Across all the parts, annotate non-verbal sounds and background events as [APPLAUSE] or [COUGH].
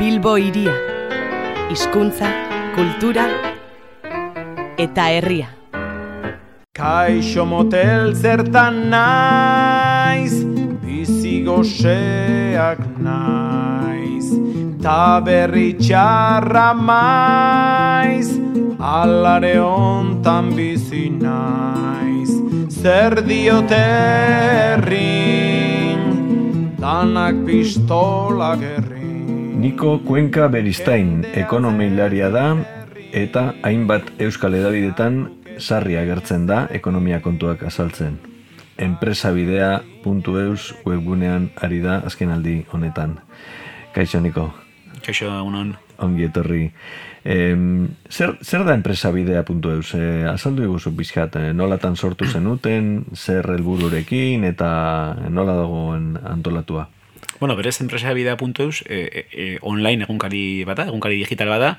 Bilbo iria. Hizkuntza, kultura eta herria. Kaixo motel zertan naiz, bizi goxeak naiz, ta berri txarra maiz, alare hontan bizi naiz, zer diote herrin, danak pistola gerrin. Niko Kuenka Beristain ekonomilaria da eta hainbat euskal edabidetan sarri agertzen da ekonomia kontuak azaltzen. Enpresabidea.eus webgunean ari da azken aldi honetan. Kaixo, Niko. Kaixo, unon. Ongi etorri. Em, zer, zer da enpresabidea.eus? E, azaldu eguzu pixkat, e, nolatan sortu zenuten, zer helbururekin eta nola dagoen antolatua? Bueno, berez enpresabidea.eus e, e, e, online egunkari bada, egunkari digital bada,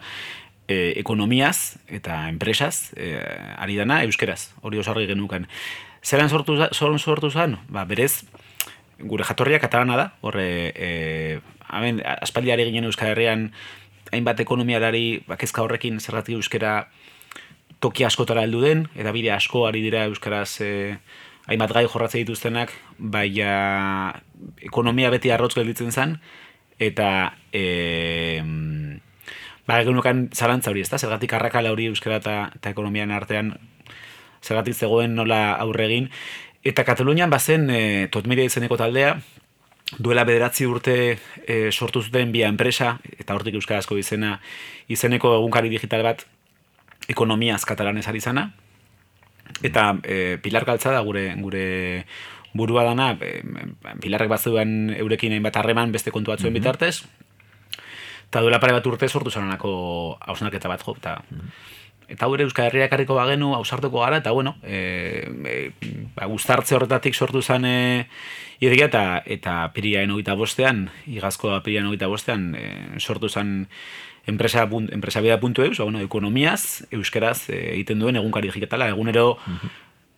e, ekonomiaz eta enpresaz e, ari dana euskeraz, hori osarri genukan. Zeran sortu, zoron sortu zen? Ba, berez, gure jatorria katalana da, horre, e, aben, aspaldiari ginen Euskal Herrian, hainbat ekonomialari bakezka horrekin zerratik euskera toki askotara heldu den, eta bide asko ari dira euskaraz e, hainbat gai jorratze dituztenak, baina ekonomia beti arrotz gelditzen zen, eta e, ba, egunokan zalantza hori, ezta? Zergatik arrakala hori euskara eta, ekonomian artean zergatik zegoen nola aurre egin. Eta Katalunian bazen e, totmiria izeneko taldea, duela bederatzi urte e, sortu zuten bia enpresa, eta hortik euskarazko izena, izeneko egunkari digital bat, ekonomiaz katalanez ari zana. Eta e, Pilar Galtza da gure, gure burua dana, e, Pilarrek bat zuen eurekin hainbat harreman beste kontu batzuen Mhm. bitartez, eta duela pare bat urte sortu zananako hausnarketa bat jo, eta eta gure Euskal Herria ekarriko bagenu ausartuko gara, eta bueno, e, e, ba, guztartze horretatik sortu zen e, ideia, eta, eta piriaen hogeita bostean, igazko piriaen hogeita bostean, e, sortu zen enpresa, enpresabida.eus, ba, bueno, ekonomiaz, euskeraz e, egiten duen egunkari digitala, egunero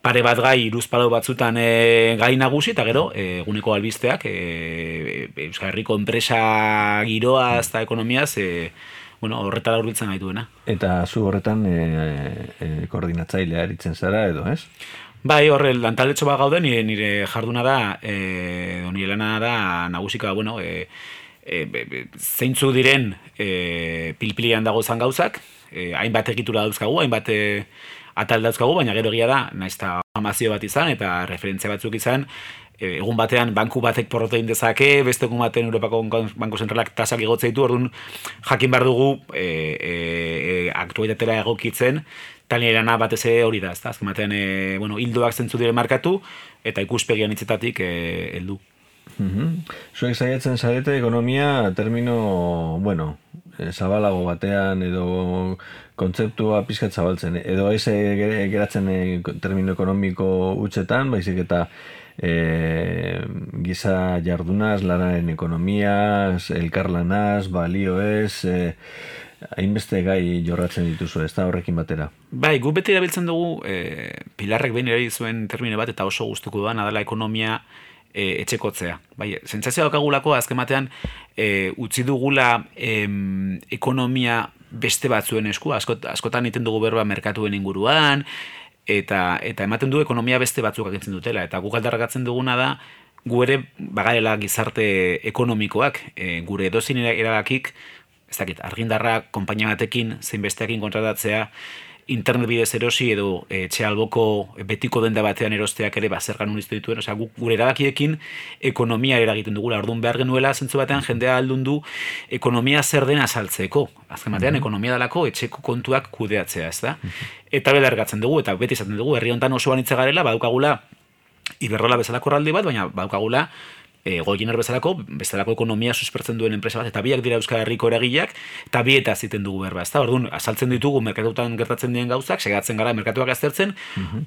pare bat gai iruzpalau batzutan e, gai nagusi, eta gero, e, eguneko albisteak, e, Euskal Herriko enpresa giroaz eta ekonomiaz, e, bueno, horretara hurbiltzen gaituena. Eta zu horretan e, e, koordinatzailea eritzen zara edo, ez? Bai, horre, lantaletxo bat gaude, nire, nire jarduna da, e, nire lana da, nagusika, bueno, e, e, be- zeintzu diren e, pilpilian dago zan gauzak, e, hainbat egitura dauzkagu, hainbat e, atal dauzkagu, baina gero egia da, naiz eta amazio bat izan, eta referentzia batzuk izan, e, egun batean banku batek porrota egin dezake, beste egun batean Europako Banko Zentralak tasak igotze ditu, orduan jakin behar dugu e, e, e, aktualitatera egokitzen, lana batez ere hori da, ezta? Azken batean, e, bueno, hildoak zentzu dire markatu, eta ikuspegian hitzetatik e, heldu. Mhm. Zuek saiatzen zarete ekonomia termino, bueno, eh, zabalago batean edo kontzeptua pizkat zabaltzen. Edo ez eh, geratzen eh, termino ekonomiko utxetan, baizik eta e, giza jardunaz, lanaren ekonomia, elkarlanaz, balioez, e, hainbeste gai jorratzen dituzu, ez da horrekin batera. Bai, gu beti erabiltzen dugu, e, Pilarrek behin erabili zuen termino bat, eta oso gustuko duan, adala ekonomia e, etxekotzea. Bai, sentsazioa daukagulako, azken batean, e, utzi dugula em, ekonomia beste batzuen esku, askot, askotan egiten dugu berba merkatuen inguruan, eta eta ematen du ekonomia beste batzuk agintzen dutela, eta guk aldarrakatzen duguna da, gu ere bagarela gizarte ekonomikoak, e, gure edozin erabakik, ez dakit, argindarra konpainia batekin, zein besteakin kontratatzea, internet bidez erosi edo eh, etxe alboko betiko denda batean erosteak ere bazergan uniztu dituen, osea, guk gure erabakiekin ekonomia eragiten dugula, orduan behar genuela zentzu batean jendea aldun du ekonomia zer den azaltzeko. Azken batean, ekonomia dalako etxeko kontuak kudeatzea, ez da? Eta belargatzen dugu, eta beti izaten dugu, herri hontan oso banitza garela, badukagula Iberrola bezalako raldi bat, baina baukagula e, goiener bezalako, bezalako ekonomia suspertzen duen enpresa bat, eta biak dira Euskal Herriko eragileak, eta bieta ziten dugu berba, ezta? Orduan, azaltzen ditugu merkatutan gertatzen diren gauzak, segatzen gara merkatuak aztertzen,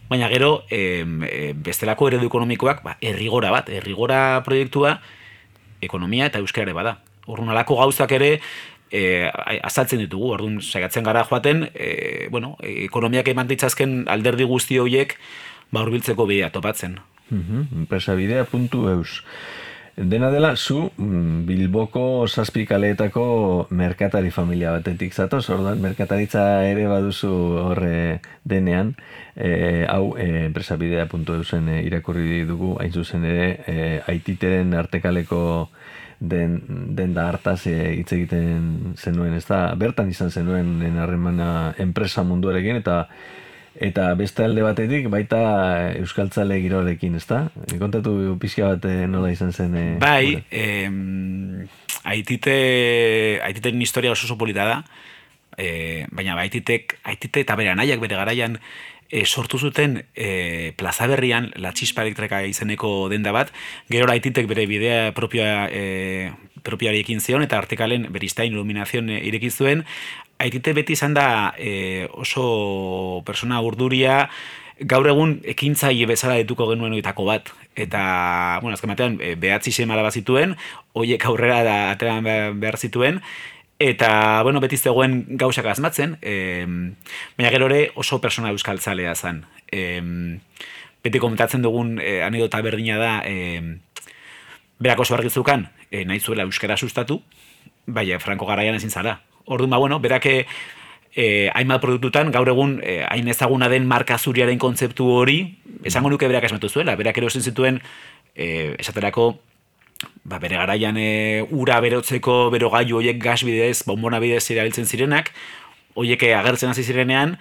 baina gero, e, e, bestelako eredu ekonomikoak, ba, errigora bat, errigora proiektua, ekonomia eta euskarare bada. Orduan, alako gauzak ere, e, azaltzen ditugu, orduan, segatzen gara joaten, e, bueno, e, ekonomiak eman ditzazken alderdi guzti horiek, ba, hurbiltzeko bidea topatzen. Mhm, Enpresabidea.eus. Dena dela, zu mm, Bilboko zazpikaleetako merkatari familia batetik zatoz, orduan merkataritza ere baduzu horre denean, e, hau e, e, irakurri dugu, hain zuzen ere, e, aititeren artekaleko den, den da hartaz e, hitz egiten zenuen, ez da, bertan izan zenuen harremana enpresa munduarekin, eta Eta beste alde batetik, baita Euskaltzale giroarekin, ez da? Kontatu pixka bat eh, nola izan zen... E, bai, eh, aitite, aititen historia oso polita da, eh, baina aititek, aitite eta bere anaiak bere garaian e, sortu zuten e, plaza berrian, la txispa elektrika izeneko denda bat, gero aititek bere bidea propioa, e, propioari zion, eta artikalen beristain iluminazion irekin zuen, aitite beti izan da e, oso persona urduria, gaur egun ekintzaile bezala dituko genuen oitako bat. Eta, bueno, azken batean, e, behatzi semala bazituen, hoiek aurrera da ateran behar zituen, eta, bueno, beti zegoen gauzak azmatzen, e, baina gero ere oso persona euskaltzalea zen. E, beti komentatzen dugun e, anedota berdina da, e, berak oso argizukan, e, nahi zuela euskara sustatu, baina franko garaian ezin zara. Orduan, ba, bueno, berak eh, hainbat produktutan, gaur egun eh, hain ezaguna den marka zuriaren kontzeptu hori, esango nuke berak esmatu zuela, berak erosen zituen, eh, esaterako, ba, bere garaian eh, ura berotzeko bero gaiu oiek gas bidez, bombona bidez erabiltzen zirenak, oiek agertzen hasi zirenean,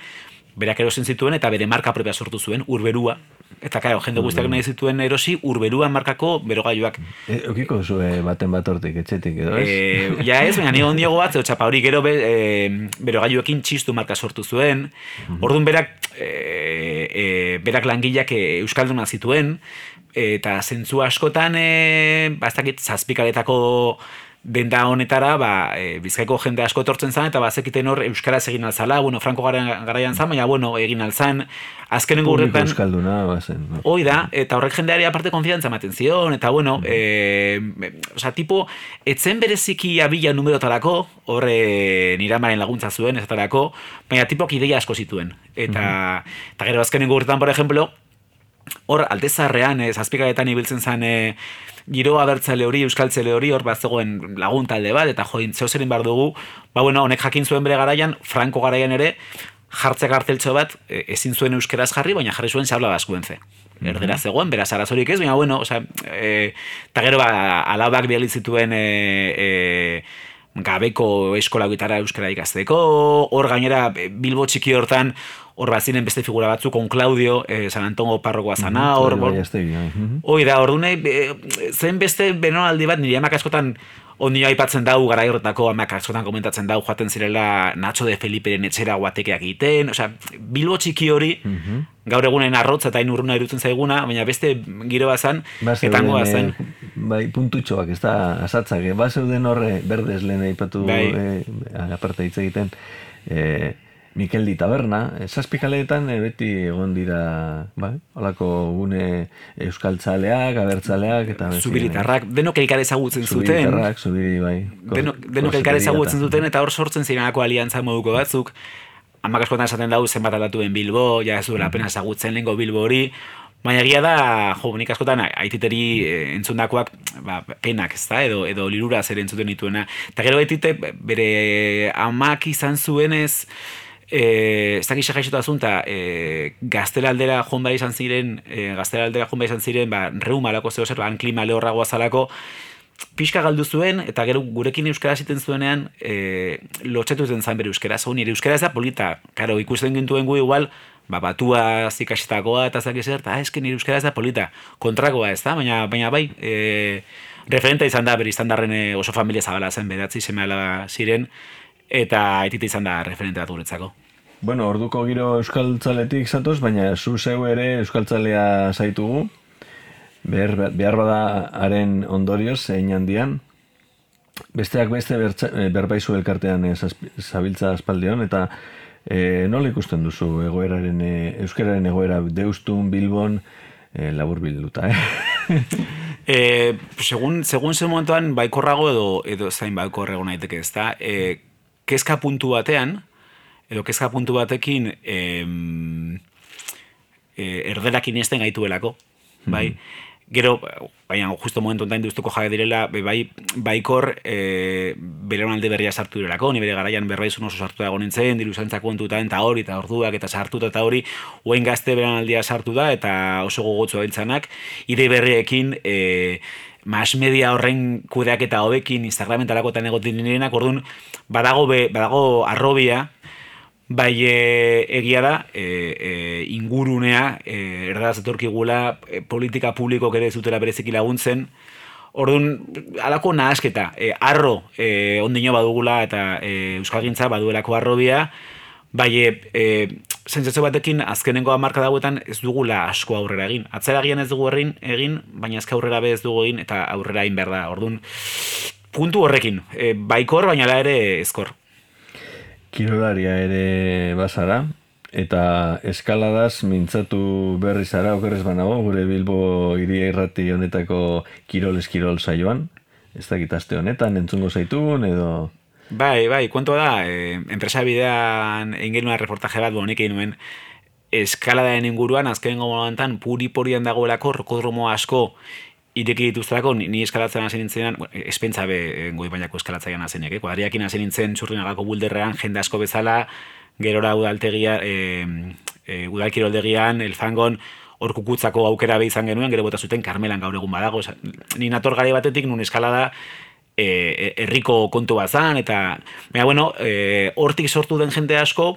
berak erosen zituen eta bere marka propia sortu zuen, urberua, Eta karo, jende guztiak nahi zituen erosi urberuan markako berogailuak. E, okiko zu baten bat hortik, etxetik edo ez? E, ja ez, baina nio ondiogo bat, txapa hori gero be, e, berogailuekin txistu marka sortu zuen. Mm Orduan berak, e, e, berak langileak e, euskalduna zituen, eta zentzu askotan, e, bastakit, zazpikaletako denda honetara, ba, e, bizkaiko jende asko etortzen zan, eta bazekiten hor euskaraz egin alzala, bueno, franko garaian zan, baina, bueno, egin alzan, azkenen gurretan... euskalduna, bazen. No? Hoi da, eta horrek jendeari aparte konfiantza ematen zion, eta, bueno, mm. e, o sea, tipo, etzen bereziki abila numerotarako, horre niramaren laguntza zuen, ez baina tipok ideia asko zituen. Eta, mm eta gero azkenen gurretan, por ejemplo, hor, altezarrean, ez azpikaretan ibiltzen zan, e, giro abertzale hori, euskaltzale hori, hor bat zegoen lagun talde bat, eta join zeozerin bar dugu, ba bueno, honek jakin zuen bere garaian, franko garaian ere, jartzek arteltxo bat, e, ezin zuen euskeraz jarri, baina jarri zuen xabla baskuen ze. Mhm. Erdera zegoen, beraz arazorik ez, baina bueno, oza, e, eta gero ba, alabak bialitzituen e, e, gabeko eskola gitara euskara ikasteko, hor gainera Bilbo txiki hortan, hor bat ziren beste figura batzuk, on Claudio, eh, San Antongo parrokoa zana, hor... Bai, hoi da, hor dune, zen beste benonaldi bat, nire amak askotan ondio aipatzen dau, gara horretako amak askotan komentatzen dau, joaten zirela Nacho de Feliperen etxera guatekeak egiten, osea, bilbo txiki hori, gaur egunen arrotza eta inurruna irutzen zaiguna, baina beste giro bazan, etango bazan. E, bai, puntutxoak, ez da, asatzak, eh? ba zeuden horre, berdez lehen aipatu, bai. e, aparte hitz egiten, e, Mikel di Taberna, esazpikaleetan e, beti egon dira, bai, holako gune euskaltzaleak, abertzaleak, eta... Zubiritarrak, denok elkar ezagutzen zuten. Zubiritarrak, zubiri, bai. Denok, denok elkar ezagutzen zuten, eta hor sortzen zirenako aliantza moduko batzuk. Hamak askotan esaten dau zenbat alatuen Bilbo, ja ez duela pena ezagutzen lehenko Bilbo hori, Baina egia da, jo, nik askotan, aititeri eh, entzundakoak, ba, penak, ez da, edo, edo lirura zer entzuten dituena. Eta gero aitite, bere amak izan zuenez, Eh, ez dakixe gaixotu azunta, eh, gazteraldera jonba izan ziren, eh, gazteraldera jonba izan ziren, ba, reuma lako zeo zer, ban klima lehorragoa zalako, pixka galdu zuen, eta gero gurekin euskara ziten zuenean, eh, lotxetu zen zan bere euskara, zau nire euskara ez da polita, karo, ikusten gintuen gu igual, ba, batua zikasetakoa eta zaki zer, eta eske nire euskara ez da polita, kontrakoa ez da, baina, baina bai, eh, referenta izan da, bere izan darren eh, oso familia zabala zen, bedatzi seme ziren, eta etite izan da referente bat guretzako. Bueno, orduko giro euskaltzaletik zatoz, baina zu zeu ere euskaltzalea zaitugu, behar, behar bada haren ondorioz, zein handian, besteak beste eh, berbaizu elkartean e, zabiltza aspaldion, eta e, nola ikusten duzu egoeraren, e, euskararen egoera deustun, bilbon, e, labur bilduta, eh? [LAUGHS] e, segun, segun ze momentuan baikorrago edo, edo zain baikorrego naiteke, ez da? E, kezka puntu batean, edo kezka puntu batekin em, e, erderak inesten gaituelako, bai? Gero, baina justo momentu enten duztuko jabe direla, bai, baikor e, bere alde berria sartu direlako, ni bere garaian berraizun oso sartu da nintzen, diru zantzako entuta eta hori, eta orduak eta sartuta eta hori, oen gazte bere aldia sartu da, eta oso gogotzu abintzanak, ide berriekin, e, mas media horren kudeak eta hobekin Instagramen talako eta negotin nirenak, orduan, badago, be, badago arrobia, Bai, e, egia da, e, e, ingurunea, e, erdaz etorkigula, e, politika publiko ere zutela bereziki laguntzen, Orduan, alako nahasketa, e, arro e, ondino badugula eta e, Euskal Gintza baduelako arrobia, bai, e, zentzatzo batekin azkenengo amarka dagoetan ez dugula asko aurrera egin. Atzera ez dugu egin, egin baina azka aurrera be ez dugu egin eta aurrera egin behar da. Orduan, puntu horrekin, e, baikor baina da ere ezkor kirolaria ere bazara, eta eskaladaz mintzatu berri zara okerrez banago, gure Bilbo iria irrati honetako kirol eskirol saioan, ez dakit aste honetan, entzungo zaitun, edo... Bai, bai, kuento da, eh, enpresa bidean egin reportaje bat bonik egin nuen, eskaladaen inguruan, azken momentan, puri-porian dagoelako, rokodromo asko, ireki dituztelako, ni, ni eskalatzen hasi nintzenan, espentsa be eh, goi bainako eskalatzaian hasenek, eh? Kuadriakin hasi nintzen txurrinagako bulderrean, jende asko bezala, gerora udaltegia, e, e, udalkiroldegian, elfangon, hor kukutzako aukera be izan genuen, gero bota zuten karmelan gaur egun badago. ni nator gari batetik, nun eskalada, e, herriko kontu bazan, eta, mea, bueno, e, hortik sortu den jende asko,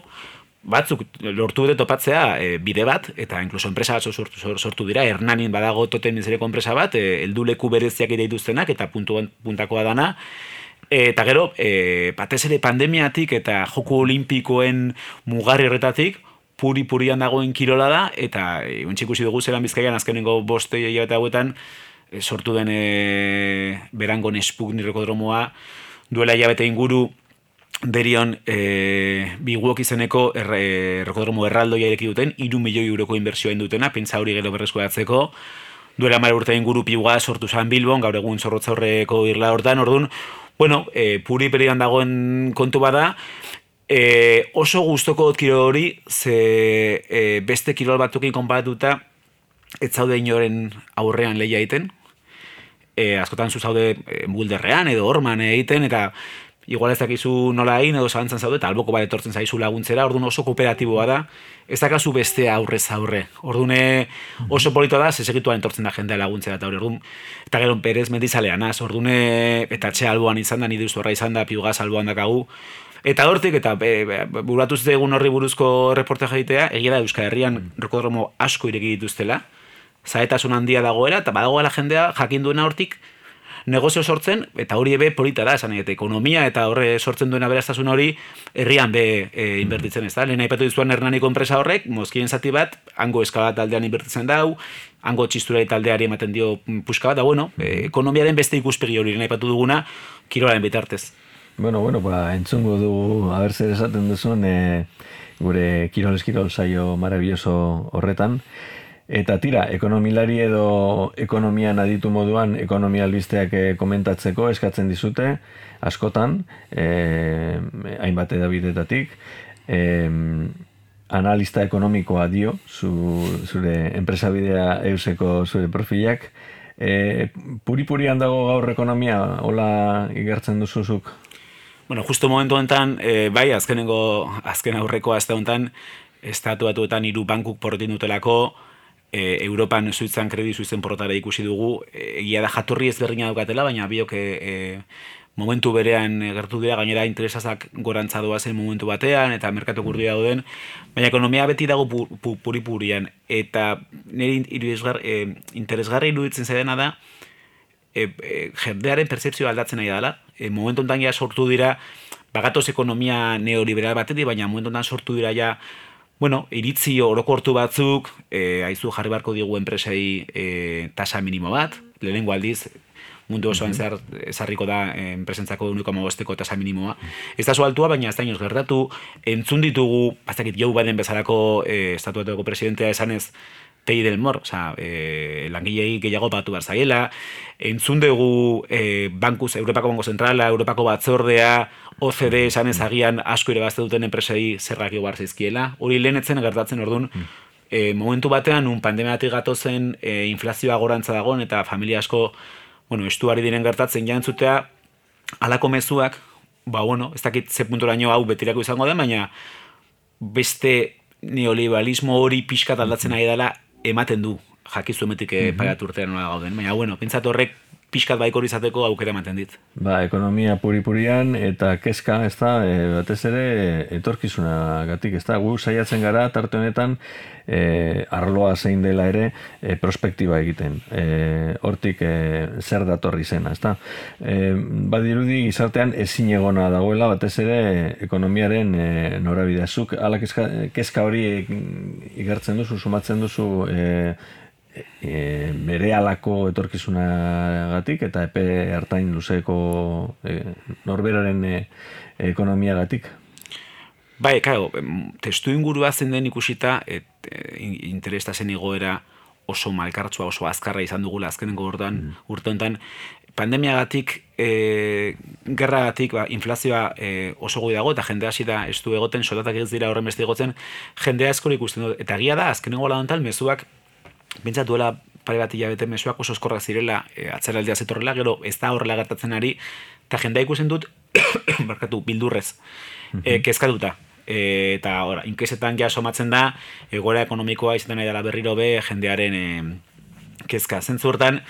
batzuk lortu dute topatzea e, bide bat, eta inkluso enpresa bat sortu, sortu dira, Hernanin badago toten nizereko enpresa bat, e, elduleku bereziak ere dituztenak, eta puntu, puntakoa dana, eta gero, e, batez ere pandemiatik eta joku olimpikoen mugarri horretatik, puri-purian dagoen kirola da, eta e, ikusi dugu zelan bizkaian azkenengo boste eta hauetan, sortu den e, berango nespuk nirekodromoa, duela jabete inguru, derion e, biguok izeneko erre, errokodromo erraldoia ireki duten, iru milioi euroko inbertsioa indutena, pentsa hori gero berrezkoatzeko, duela mara urte inguru pigua sortu zan Bilbon, gaur egun zorrotza horreko irla hortan, orduan, bueno, e, puri perian dagoen kontu bada, e, oso gustoko kiro hori, ze e, beste kirol batukin konparatuta, ez zaude inoren aurrean lehia egiten, e, askotan zu zaude e, mulderrean edo orman egiten, eta igual ez dakizu nola egin edo zalantzan zaude, eta alboko bat etortzen zaizu laguntzera, orduan oso kooperatiboa da, ez dakazu beste aurrez aurre. Orduan oso polito da, sesegitua entortzen da jendea laguntzera, eta orduan, eta gero perez mendizalean, az, orduan eta txe alboan izan da, nire ustu izan da, piugaz alboan dakagu, Eta hortik, eta e, buratu egun horri buruzko reporte jaitea, egia da Euskal Herrian mm. rokodromo asko ireki dituztela, zaetasun handia dagoela, eta badagoela jendea jakin duena hortik, negozio sortzen, eta hori ebe polita da, esan eta ekonomia eta horre sortzen duena beraztasun hori, herrian be e, inbertitzen ez da. Lehen aipatu dizuan hernaniko enpresa horrek, mozkien zati bat, hango eskalat taldean inbertitzen dau, hango txistura taldeari ematen dio puska bat, da bueno, e, ekonomiaren beste ikuspegi hori lehen aipatu duguna, kirolaren bitartez. Bueno, bueno, ba, entzungo du, haber zer esaten duzun, e, gure kirol eskirol saio maravilloso horretan, Eta tira, ekonomilari edo ekonomian aditu moduan ekonomia albisteak eh, komentatzeko eskatzen dizute, askotan, eh, hainbat edabidetatik, eh, analista ekonomikoa dio, zu, zure enpresabidea euseko zure profilak, eh, puri-purian dago gaur ekonomia, hola igertzen duzuzuk? Bueno, justo momentu enten, eh, bai, azkenengo, azken aurreko azte honetan, estatuatuetan hiru bankuk porretin dutelako, e, Europan zuitzan kredi zuitzen porrotara ikusi dugu, e, egia da jatorri ezberdina daukatela, baina biok e, e, momentu berean gertu dira, gainera interesazak gorantza zen momentu batean, eta merkatu kurdia dauden, baina ekonomia beti dago puri-purian, eta nire e, interesgarri iruditzen zaidena da, e, e, jendearen percepzioa aldatzen nahi dela, e, momentu ontan sortu dira, bagatoz ekonomia neoliberal batetik, baina momentu ontan sortu dira ja, bueno, iritzi orokortu batzuk, e, aizu jarri barko digu enpresei e, tasa minimo bat, lehenengo aldiz, mundu osoan zer esarriko da enpresentzako uniko amabosteko tasa minimoa. Ez da altua, baina ez da inoz gertatu, entzun ditugu, bazakit jau baden bezalako e, estatuatuako presidentea esanez, tei del mor, oza, e, langilei gehiago batu behar zaiela, entzun dugu e, bankuz, Europako Banko Zentrala, Europako Batzordea, OCD esan ezagian asko ere bazte duten enpresei zerrak eguar zizkiela. Hori lehenetzen gertatzen orduan, e, momentu batean, un pandemiatik gatozen e, inflazioa gorantza dagoen, eta familia asko, bueno, estuari diren gertatzen jantzutea, alako mezuak, ba, bueno, ez dakit ze puntoraino hau betirako izango da, baina beste neoliberalismo hori pixkat aldatzen ari dela ematen du jakizu emetik mm -hmm. urtean nola gauden. Baina, bueno, pintzat horrek pixkat baikor izateko aukera ematen dit. Ba, ekonomia puri-purian eta kezka, ez da, e, batez ere, etorkizuna gatik, ez da, gu saiatzen gara, tarte honetan, e, arloa zein dela ere, e, prospektiba egiten. E, hortik, e, zer datorri zena, ez da. E, badirudi, gizartean, ezin egona dagoela, batez ere, ekonomiaren e, norabidea. Zuk, ala kezka, kezka hori igartzen duzu, sumatzen duzu, e, e, bere alako etorkizunagatik eta epe hartain luzeko e, norberaren e, ekonomiagatik. Bai, claro, testu ingurua zen den ikusita et, e, interesta zen igoera oso malkartzua, oso azkarra izan dugula azkenengo urtean, mm. urte honetan, pandemiagatik, e, gerragatik, ba, inflazioa e, oso goi dago, eta jende hasi da, ez du egoten, soldatak ez dira horren beste egotzen, jendea eskori ikusten dut. Eta gia da, azkenengo lan mezuak Bintzat duela pare bat hilabete mesuak oso eskorrak zirela e, atzeraldia zetorrela, gero ez da horrela gertatzen ari, eta jendea ikusen dut, [COUGHS] barkatu, bildurrez, e, kezkatuta. E, eta ora, inkesetan ja somatzen da, egora ekonomikoa izaten nahi dela berriro be, jendearen e, kezka. Zentzurtan,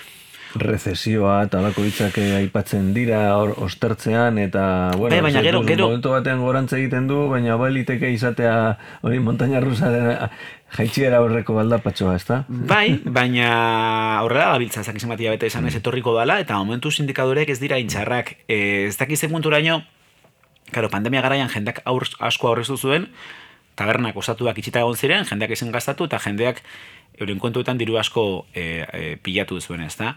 Rezesioa eta alako hitzak aipatzen dira or, ostertzean eta bueno, bai, baina gero, gero momentu batean gorantza egiten du baina baliteke izatea hori montaña rusa [LAUGHS] Jaitxiera horreko baldapatxoa, ez da? Bai, [LAUGHS] baina horrela gabiltza ezak izan bete esan ez etorriko dala, eta momentu sindikadorek ez dira intxarrak. E, ez dakizen punturaino, karo, pandemia garaian jendeak aur, asko aurreztu zuen, tabernak osatuak itxita egon ziren, jendeak izan gaztatu, eta jendeak euren kontuetan diru asko e, e, pilatu zuen, ez da?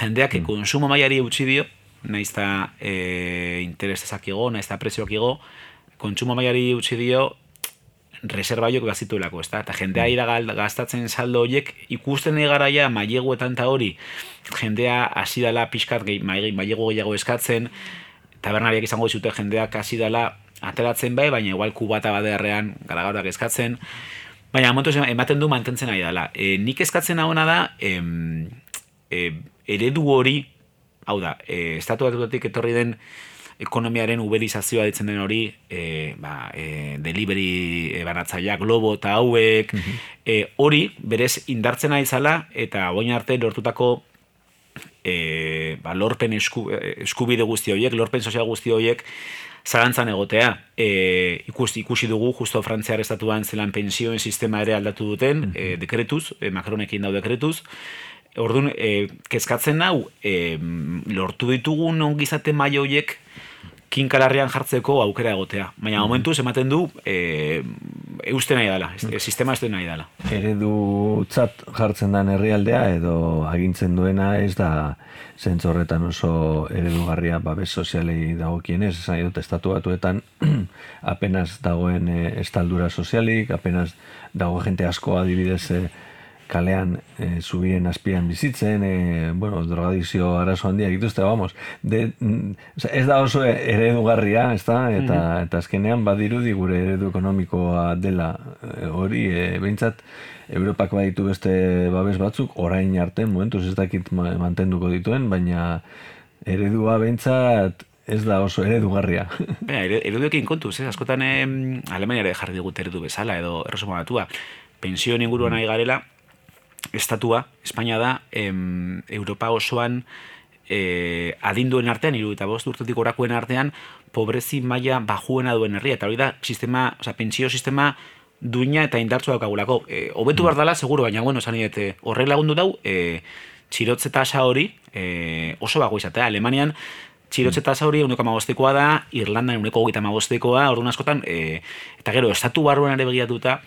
Jendeak mm. konsumo maiari utzi dio, nahiz eta e, interesazak igo, nahiz eta prezioak igo, kontsumo maiari utzi dio, reserva horiek bazituelako, ez da? Eta jendea ira gastatzen saldo horiek ikusten egaraia maileguetan eta hori jendea hasi dela pixkat gehi, mailegu gehiago eskatzen tabernariak izango dizute jendeak hasi dela ateratzen bai, baina igual kubata badearrean garagarak eskatzen baina momentu ematen du mantentzen ari dela. E, nik eskatzen hauena da em, e, eredu hori hau da, e, estatu etorri den ekonomiaren uberizazioa ditzen den hori, e, ba, e, delivery e, banatzaia, globo eta hauek, mhm. e, hori berez indartzen aizala eta boin arte lortutako e, ba, lorpen esku, e, eskubide guzti horiek, lorpen sozial guzti horiek, zarantzan egotea. E, ikusi, ikusi dugu, justo frantziar estatuan zelan pensioen sistema ere aldatu duten, mm -hmm. dekretuz, e, Macronekin dau dekretuz, Orduan, e, kezkatzen hau, e, lortu ditugun ongizate maio horiek kinkalarrian jartzeko aukera egotea. Baina mm momentu ematen du e, eusten nahi dela, e, sistema eusten nahi dela. Eredu txat jartzen den herrialdea edo agintzen duena ez da zentzorretan oso eredugarria babes sozialei dagokienez, esan dut estatu batuetan [CLEARS THROAT] apenas dagoen e, estaldura sozialik, apenas dago jente asko adibidez e, kalean e, zubien azpian bizitzen, e, bueno, drogadizio arazo handia dituzte, vamos, de, mm, ez da oso eredugarria, ez da, eta, mm eta azkenean badirudi gure eredu ekonomikoa dela e, hori, e, behintzat, Europak baditu beste babes batzuk, orain arte, momentuz ez dakit mantenduko dituen, baina eredua behintzat, ez da oso eredugarria. [LAUGHS] Baina, ereduekin kontuz, eh? askotan eh, Alemaniare jarri digut eredu bezala, edo erresuma batua, pensio inguruan mm. garela, estatua, Espainia da, em, Europa osoan e, adinduen artean, iru eta bost urtetik orakoen artean, pobrezi maila bajuena duen herria, eta hori da, sistema, oza, pentsio sistema duina eta indartzu daukagulako. E, obetu mm. behar dela, seguro, baina, bueno, esan horre horrek lagundu dau, e, txirotze tasa hori e, oso bago izatea. Alemanian, txirotze mm. tasa hori uneko amabostekoa da, Irlandan uneko gogita amabostekoa, orduan askotan, e, eta gero, estatu barruan ere begiratuta,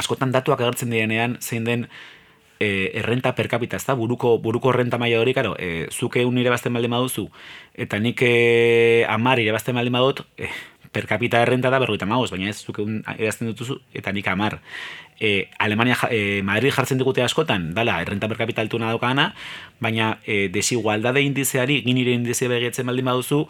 askotan datuak agertzen dienean, zein den, e, errenta per capita, ez da, buruko, buruko renta maila hori, karo, e, zuke un irabazten balde maduzu, eta nik e, amar irabazten balde madut, e, per capita errenta da berroita magoz, baina ez zuke un irabazten dutuzu, eta nik amar. E, Alemania, e, Madrid jartzen digute askotan, dala, errenta per capita altuna daukana, baina e, desigualdade indizeari, ginire indizea begetzen baldin baduzu,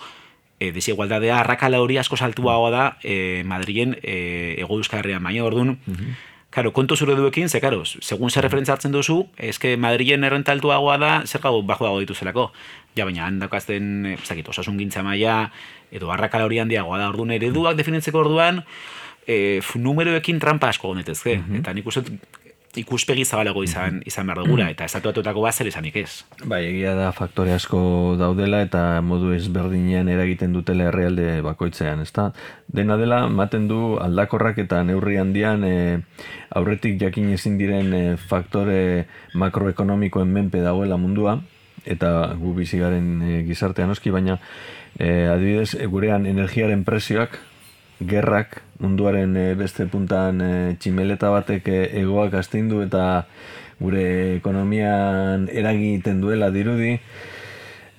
e, desigualdadea arrakala hori asko saltua da e, Madrien e, ego euskarrian, baina orduan, mhm Karo, kontu zure duekin, ze, karo, segun zer referentzia hartzen duzu, eske Madrilen errenta altuagoa da, zer gau bajo dago dituzelako. Ja, baina handakazten, ez dakit, osasun gintza maia, edo arrakala hori handiagoa da, orduan ereduak definitzeko orduan, e, numeroekin trampa asko gonetezke. Eta nik uste ikuspegi zabalago izan, izan behar dugula, eta estatuatuetako bat zer izanik ez. Bai, egia da faktore asko daudela eta modu ezberdinean eragiten dutela herrialde bakoitzean, ezta? Dena dela, maten du aldakorrak eta neurri handian e, aurretik jakin ezin diren e, faktore makroekonomikoen menpe dagoela mundua, eta gu bizi garen e, gizartean oski, baina e, adibidez, gurean energiaren presioak gerrak munduaren e, beste puntan e, tximeleta batek e, egoak astindu eta gure ekonomian eragiten duela dirudi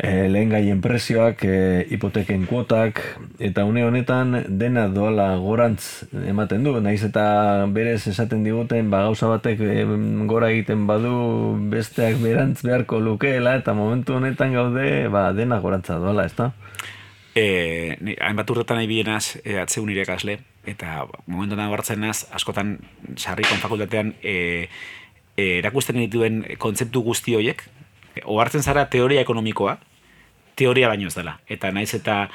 e, lehen gaien presioak, e, hipoteken kuotak eta une honetan dena doala gorantz ematen du, naiz eta berez esaten diguten ba, gauza batek e, gora egiten badu besteak berantz beharko lukeela eta momentu honetan gaude ba, dena gorantza doala, ezta? E, hainbat urtetan nahi bienaz e, atzeun irekasle, eta momentu nahi hartzen naz, askotan sarrikon fakultatean e, e, erakusten dituen kontzeptu guzti horiek, ohartzen zara teoria ekonomikoa, teoria baino ez dela. Eta naiz eta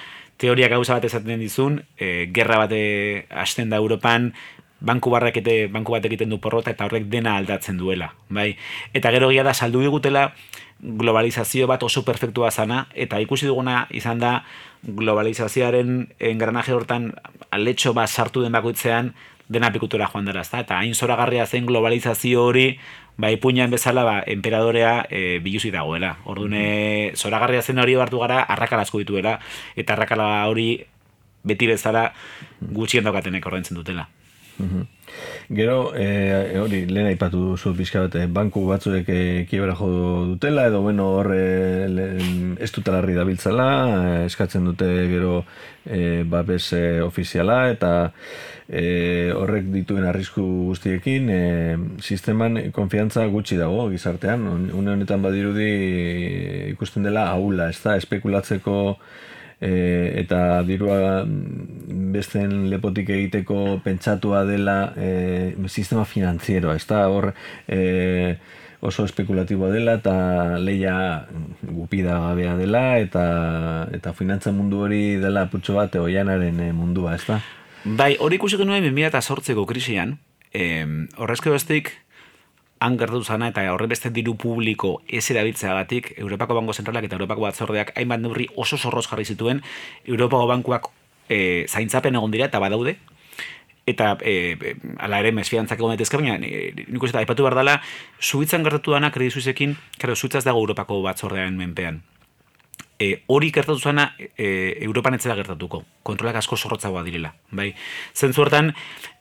teoria gauza bat esaten dizun, e, gerra bate hasten da Europan, banku barrak ete, banku bat egiten du porrota eta horrek dena aldatzen duela. Bai? Eta gero gila da, saldu digutela globalizazio bat oso perfektua zana, eta ikusi duguna izan da globalizazioaren engranaje hortan aletxo bat sartu den bakoitzean dena pikutura joan dara, ezta? Eta hain zoragarria zen globalizazio hori, ba, ipuñan bezala, ba, emperadorea e, biluzi dagoela. Ordune, zoragarria zen hori hartu gara, arrakala asko dituela, eta arrakala hori beti bezala gutxien daukatenek ordaintzen dutela. Gero, e, hori, lehen aipatu duzu pixka bat, eh, banku batzuek e, kiebra jo dutela, edo bueno, hor e, ez dutalarri dabiltzala, eskatzen dute gero e, babes e, ofiziala, eta e, horrek dituen arrisku guztiekin, e, sisteman konfiantza gutxi dago gizartean, une honetan badirudi ikusten dela haula, ez da, espekulatzeko e, eta dirua mm, besten lepotik egiteko pentsatua dela e, sistema finanzieroa, ez da hor e, oso espekulatiboa dela eta leia gupida gabea dela eta eta finantza mundu hori dela putxo bat oianaren mundua, ez da? Bai, hori ikusi genuen 2008ko krisian, eh, horrezke bestik, han gertatu zana eta horre beste diru publiko ez erabiltzeagatik Europako Banko Zentralak eta Europako Batzordeak hainbat neurri oso zorroz jarri zituen Europako Bankuak e, zaintzapen egon dira eta badaude eta e, ala ere mesfiantzak egon daitezke baina nik uste aipatu behar dela suitzan gertatu dana kredisuizekin karo suitzaz dago Europako Batzordearen menpean E, hori gertatu zana e, Europan etzela gertatuko. Kontrolak asko zorrotzagoa direla. Bai? Zentzu hortan,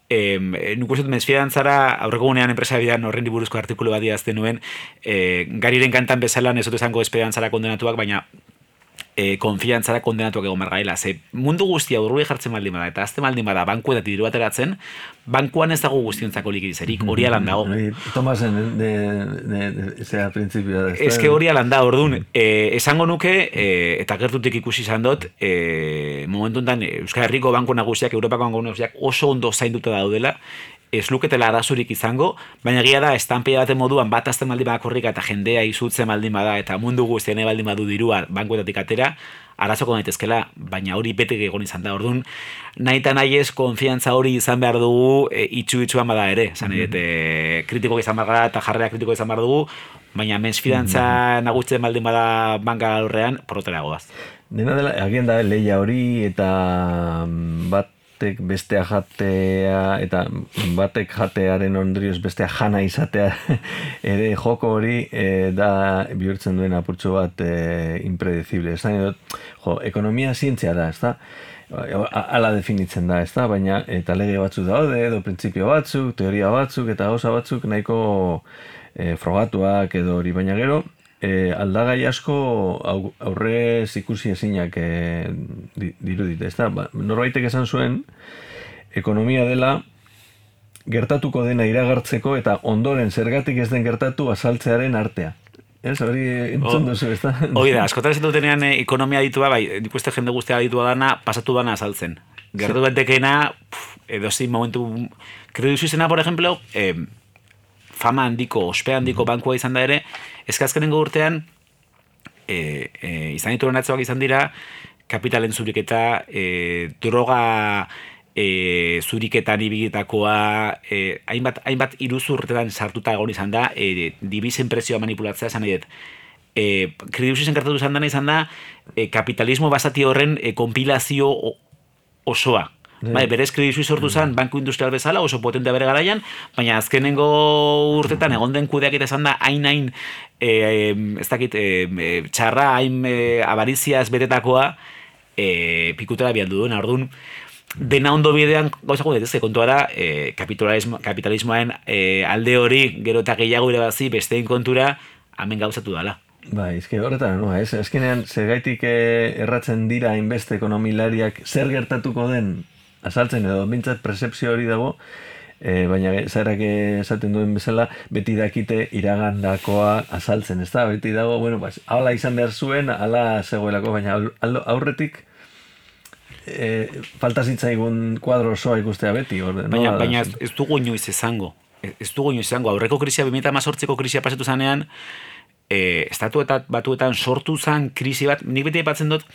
eh, nuk uste mesfidantzara aurreko gunean enpresa bidan horren diburuzko artikulu bat diazte nuen. Eh, gariren kantan bezalan ez dut esango esperantzara kondenatuak, baina e, konfiantzara kondenatuak egon margaila. Ze mundu guztia urrui jartzen maldin bada, eta azte maldin bada banku eta diru ateratzen, bankuan ez dago guztiontzako likidizerik, hori [LAUGHS] alan dago. Tomasen, de, de, de, zera prinsipioa. Ez que hori alan da, orduan, e, esango nuke, e, eta gertutik ikusi izan dut, e, momentu enten, Euskal Herriko banku nagusiak, Europako banku nagusiak oso ondo zainduta daudela, ez luketela arazurik izango, baina gira da, estampia baten moduan bat azten baldin badakorrik eta jendea izutzen baldin bada eta mundu guztien baldin badu dirua bankuetatik atera, arazoko daitezkela, baina hori betek egon izan da. Orduan, nahi eta nahi ez, konfiantza hori izan behar dugu, e, itxu itxuan bada ere. Zan, mm -hmm. kritiko izan behar eta jarrea kritiko izan behar dugu, baina mensfidantza mm -hmm. nagusten baldin bada banka alurrean, porrotera goaz. Dena dela, agien da, leia hori eta mm, bat batek bestea jatea eta batek jatearen ondrioz bestea jana izatea [LAUGHS] ere joko hori e, da bihurtzen duen apurtxo bat e, impredecible. Ez da, jo, ekonomia zientzia da, ez da? ala definitzen da, ez da? Baina eta lege batzuk daude, edo printzipio batzuk, teoria batzuk eta gauza batzuk nahiko e, frogatuak edo hori baina gero, e, aldagai asko aurre ikusi ezinak e, dirudit, ez da? Ba, norbaitek esan zuen, ekonomia dela gertatuko dena iragartzeko eta ondoren zergatik ez den gertatu azaltzearen artea. Ez, hori entzun duzu, ez da? Hoi da, askotan ez dutenean eh, ekonomia ditua, bai, dikuste jende guztia ditua dana, pasatu dana azaltzen. gertu bentekena, edo zin momentu, Credit Suissena, por ejemplo, eh, fama handiko, ospe handiko bankua izan da ere, eskazkenengo urtean, e, e, izan ditu izan dira, kapitalen zuriketa, e, droga e, zuriketan ibigitakoa, e, hainbat, hainbat iruzurtetan sartuta egon izan da, e, dibizen prezioa manipulatzea esan edet. E, Krediusi zenkartatu izan dana izan da, e, kapitalismo basati horren e, kompilazio osoa. Bai, berez kredizu sortu zen banku industrial bezala, oso potente bere garaian, baina azkenengo urtetan egon den kudeak eta da, hain hain, e, ez dakit, e, txarra, hain e, avarizia ez betetakoa, e, pikutera bialdu duen, orduan, dena ondo bidean gauza gure, ez kontua da, e, kapitalismo, kapitalismoaren e, alde hori, gero eta gehiago irabazi, besteen kontura, hemen gauzatu dela. Bai, ezke horretan, no, ez, ezkenean, zergaitik erratzen dira inbeste ekonomilariak zer gertatuko den azaltzen edo bintzat percepzio hori dago, e, baina zairak esaten duen bezala, beti dakite iragandakoa azaltzen, ez da? Beti dago, bueno, pues, ala izan behar zuen, ala zegoelako, baina aurretik, e, falta zitzaigun kuadro osoa ikustea beti. Orde, baina, no? baina ez dugu inoiz izango. Ez dugu inoiz izango. Aurreko krisia, 2018ko krisia pasatu zanean, e, estatu eta batuetan sortu zan krisi bat, nik beti epatzen dut,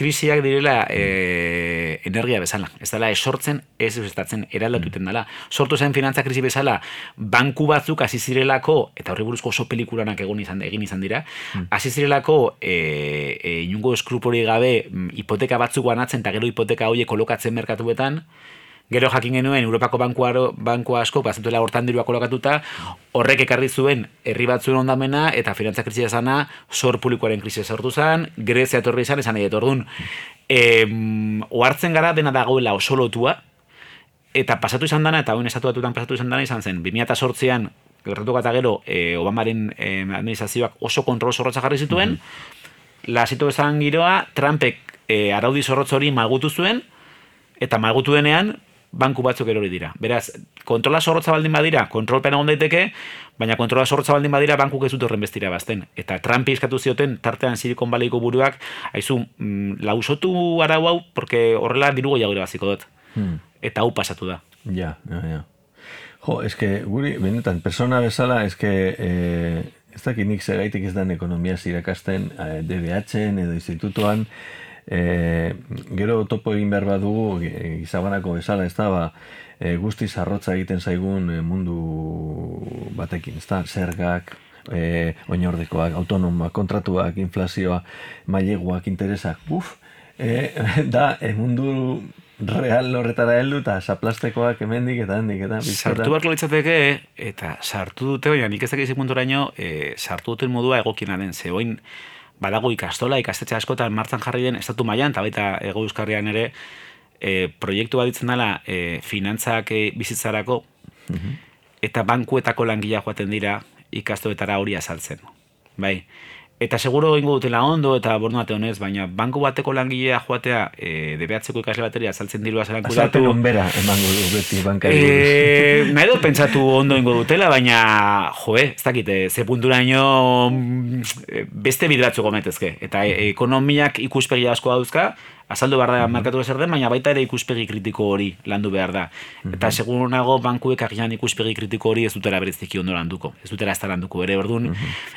krisiak direla e, energia bezala. Ez dela esortzen, ez estatzen eraldatuten dela. Sortu zen finantza krisi bezala, banku batzuk hasi zirelako, eta horri buruzko oso pelikulanak egon izan, egin izan dira, hmm. hasi zirelako e, e, inungo eskrupori gabe mm, hipoteka batzuk guanatzen, eta gero hipoteka horiek kolokatzen merkatuetan, Gero jakin genuen Europako bankuaro, banku asko pasatua hortan dirua kolokatuta, horrek ekarri zuen herri batzuen ondamena eta finantza krisia sana, sor publikoaren krisia sortu zen, Grezia etorri izan esan edo ordun. Em, ohartzen gara dena dagoela oso lotua eta pasatu izan dana eta hoen estatu batutan pasatu izan dana izan zen 2008an gertatu gata gero e, Obamaren e, administrazioak oso kontrol zorrotza jarri zituen, mm -hmm. lasitu esan giroa, Trumpek e, araudi zorrotz hori malgutu zuen, eta malgutu denean, banku batzuk erori dira. Beraz, kontrola zorrotza baldin badira, kontrolpen egon daiteke, baina kontrola zorrotza baldin badira, bankuk ez dut horren bestira bazten. Eta Trumpi eskatu zioten, tartean Silicon Valleyko buruak, haizu, mm, lausotu arau hau, porque horrela dirugo jagure baziko dut. Hmm. Eta hau pasatu da. Ja, ja, ja. Jo, eske, guri, benetan, persona bezala, eske, eh, ez dakit nik zeraitik ez den ekonomia zirakasten eh, DBH-en edo institutuan, e, gero topo egin behar badugu gizabanako bezala ez da ba, e, guzti zarrotza egiten zaigun e, mundu batekin ez da, zergak e, oinordekoak, autonomoak, kontratuak, inflazioa, maileguak, interesak, uf, e, [LAUGHS] da, e, mundu real horretara heldu eta zaplastekoak hemendik eta hendik eta Sartu barko litzateke eta sartu dute, baina nik ez dakizik puntoraino, e, sartu duten modua egokina den, zegoin badago ikastola, ikastetxe askotan martzan jarri den estatu mailan eta baita ego euskarrian ere e, proiektu bat ditzen dela e, finantzak e, bizitzarako mhm. eta bankuetako langila joaten dira ikastoetara hori azaltzen. Bai, Eta seguro ingo dutela ondo eta bornate honez, baina banku bateko langilea joatea e, debeatzeko ikasle bateria saltzen dirua zelan kudatu. Azalpen onbera emango du beti bankari. E, nahi dut pentsatu ondo ingo dutela, baina joe, ez dakite, ze puntura ino mm, beste bidratzu gometezke. Eta e, ekonomiak ikuspegi asko dauzka, azaldu behar da markatu zer den, baina baita ere ikuspegi kritiko hori landu behar da. Eta segun nago bankuek agian ikuspegi kritiko hori ez dutera bereziki ondo landuko. Ez dutera ez landuko ere, orduan,